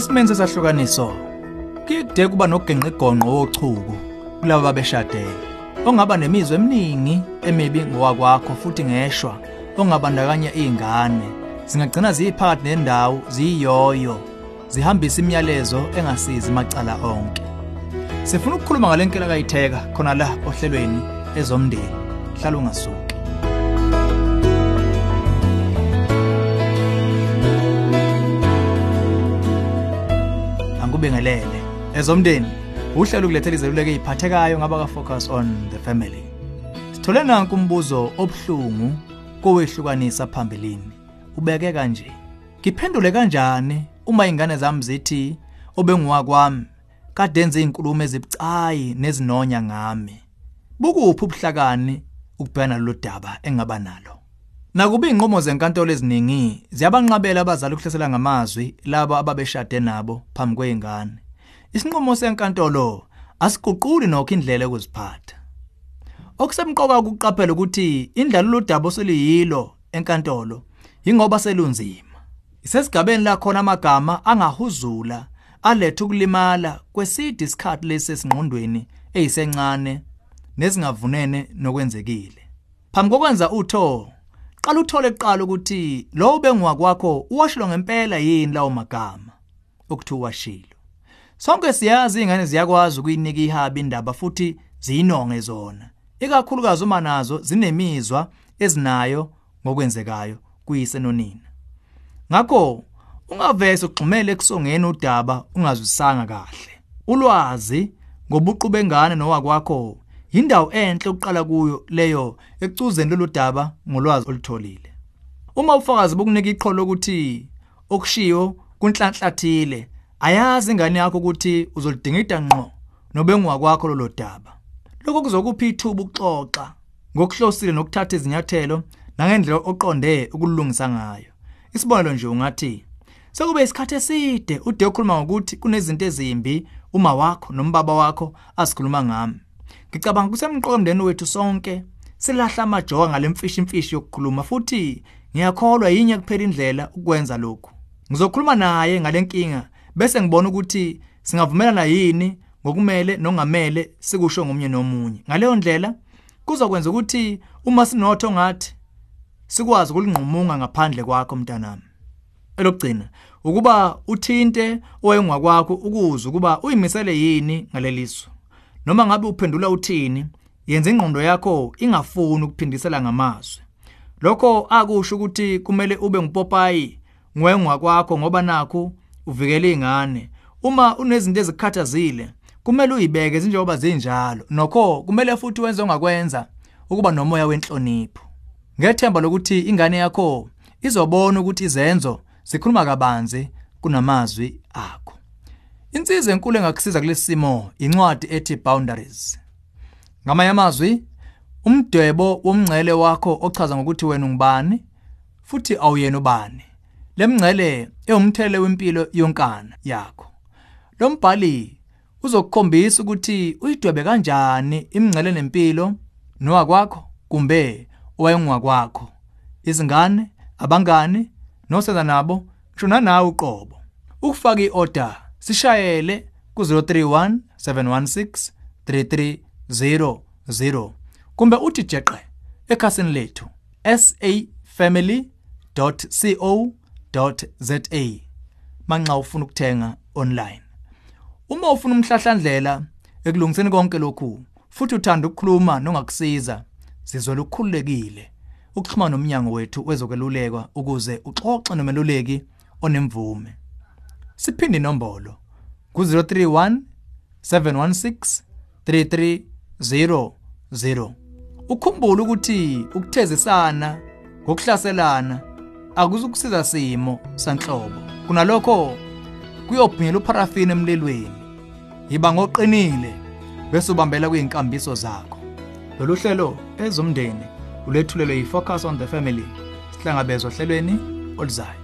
Esimeni sesahlukaniso kide kuba nogenqigonqo wochuku kulabo babeshadene ongaba nemizwa eminingi emibi ngowakwakho futhi ngeshwa ongabandakanya izingane zingagcina ziyiphakathi nendawo ziyiyoyo zihambisa imiyalezo engasizi macala onke. Sifuna ukukhuluma ngalenkela kayitheka khona la ohlelweni ezomndeni. Hlala ungasuki. Angikubingelele ezomndeni uhlelo ukulethela izeluleko eziphathekayo ngaba ka focus on the family. Sithole nanku umbuzo obhlungu kowehlukanisa phambilini. Ubeke kanje ngiphendule kanjani uma ingane zami zithi obengiwakwami kade enze izinkulumo ezibucayi nezinonya ngami? Bukuphi ubuhlakani ukubhekana lo daba engaba nalo? Nakuba inqomo zenkantolo eziningi ziyabanqabela abazali ukuhlasela ngamazwi labo ababeshade nabo phambi kweingane. Isinqumo senkantolo asiguquli nokho indlela yokuziphatha. Okusemqoka ukuqaphela ukuthi indlalo lodaba oseliyilo enkantolo ingoba selunzima. Isesigabeni la khona amagama angahuzula aletha ukulimala kwesidi isikhathi lesesingqondweni eyisencane nezingavunene nokwenzekile. Phambi kokwenza utho qala uthole kuqala ukuthi lo bengiwakwakho uwashilo ngempela yini lawo magama? Okuthi uwashilo. Sonke siyazi ingane ziyakwazi ukuyinika ihabi indaba futhi ziyinonge zona. Ikakhulukazi uma nazo zinemizwa ezinayo ngokwenzekayo kuyisenonina. Ngakho ungavese ugxumele ekusongeni udaba ungazwisanga kahle. Ulwazi ngobuqu bengane nowakwakho yindawo enhle ukuqala kuyo leyo ecuzeni lolu daba ngolwazi olutholile. Uma ufakazi bokunika iqholo ukuthi okushiyo kunhlanhlathile ayazi ingane yakho ukuthi uzolidingida ngqo nobengu kwakho lolo daba. Lokho kuzokupha ithuba ukuxoxa ngokuhlosile nokuthatha izinyathelo nangendlela oqonde ukulungisa ngayo. Isibonelo nje ungathi sekube isikhathi eside ude ukhuluma ngokuthi kunezinto ezimbi uma wakho nombaba wakho asikhuluma ngami. Ngicabanga kusemqoka umndeni wethu sonke silahla amajoka ngalemfishi imfishi yokukhuluma futhi ngiyakholwa yinye kuphela indlela ukwenza lokhu. Ngizokhuluma naye ngalenkinga bese ngibona ukuthi singavumelana yini ngokumele nongamele sikusho ngomnye nomunye. Ngaleyo ndlela kuzokwenza ukuthi uma sinotho ngathi sikwazi ukulingqumunga ngaphandle kwakho mntanami. Elokugcina ukuba uthinte owayengakwakho ukuze ukuba uyimisele yini ngaleliso. Noma ngabe uphendula uthini yenza ingqondo yakho ingafuni ukuphindisela ngamazwi. Lokho akusho ukuthi kumele ube ngupopayi ngwengwa kwakho ngoba nakho uvikela izingane uma unezinto ezikhathazile kumele uyibeke njengoba zinjalo. Nokho kumele futhi wenze ongakwenza ukuba nomoya wenhlonipho. Ngethemba lokuthi ingane yakho izobona ukuthi izenzo zikhuluma kabanzi kunamazwi akho. Insiza enkulu engakusiza kulesi simo incwadi ethi Boundaries. Ngamanye amazwi, umdwebo womngcele wakho ochaza ngokuthi wena ungubani futhi awuyena ubani. Lemngcele ewumthele wempilo yonkana yakho. Lo mbhali uzokukhombisa ukuthi uyidwebe kanjani imingcele nempilo nowakwakho kumbe owayengakwakho. Izingane, abangani, nosenza nabo, ngisho nanawe uqobo. Ukufaka iorder sishayele ku-031 716 3300 kumbe uthi jeqe ekhasini lethu safamily.co.za manxa ufuna ukuthenga online. Uma ufuna umhlahlandlela ekulungiseni konke lokhu futhi uthanda ukukhuluma nongakusiza sizwela ukukhululekile ukuxhuma nomnyango wethu wezokwelulekwa ukuze uxoxe nomeluleki onemvume. Siphinde inombolo. Ku-031 716 3300 ukhumbule ukuthi ukuthezisana ngokuhlaselana akuzukusiza simo sanhlobo. Kunalokho kuyobhinyela uparafini emlilweni. Yiba ngoqinile bese ubambela kuyinkambiso zakho. Lolu hlelo ezomndeni ulethulelwe yi-focus on the family sihlangabezwa ohlelweni oluzayo.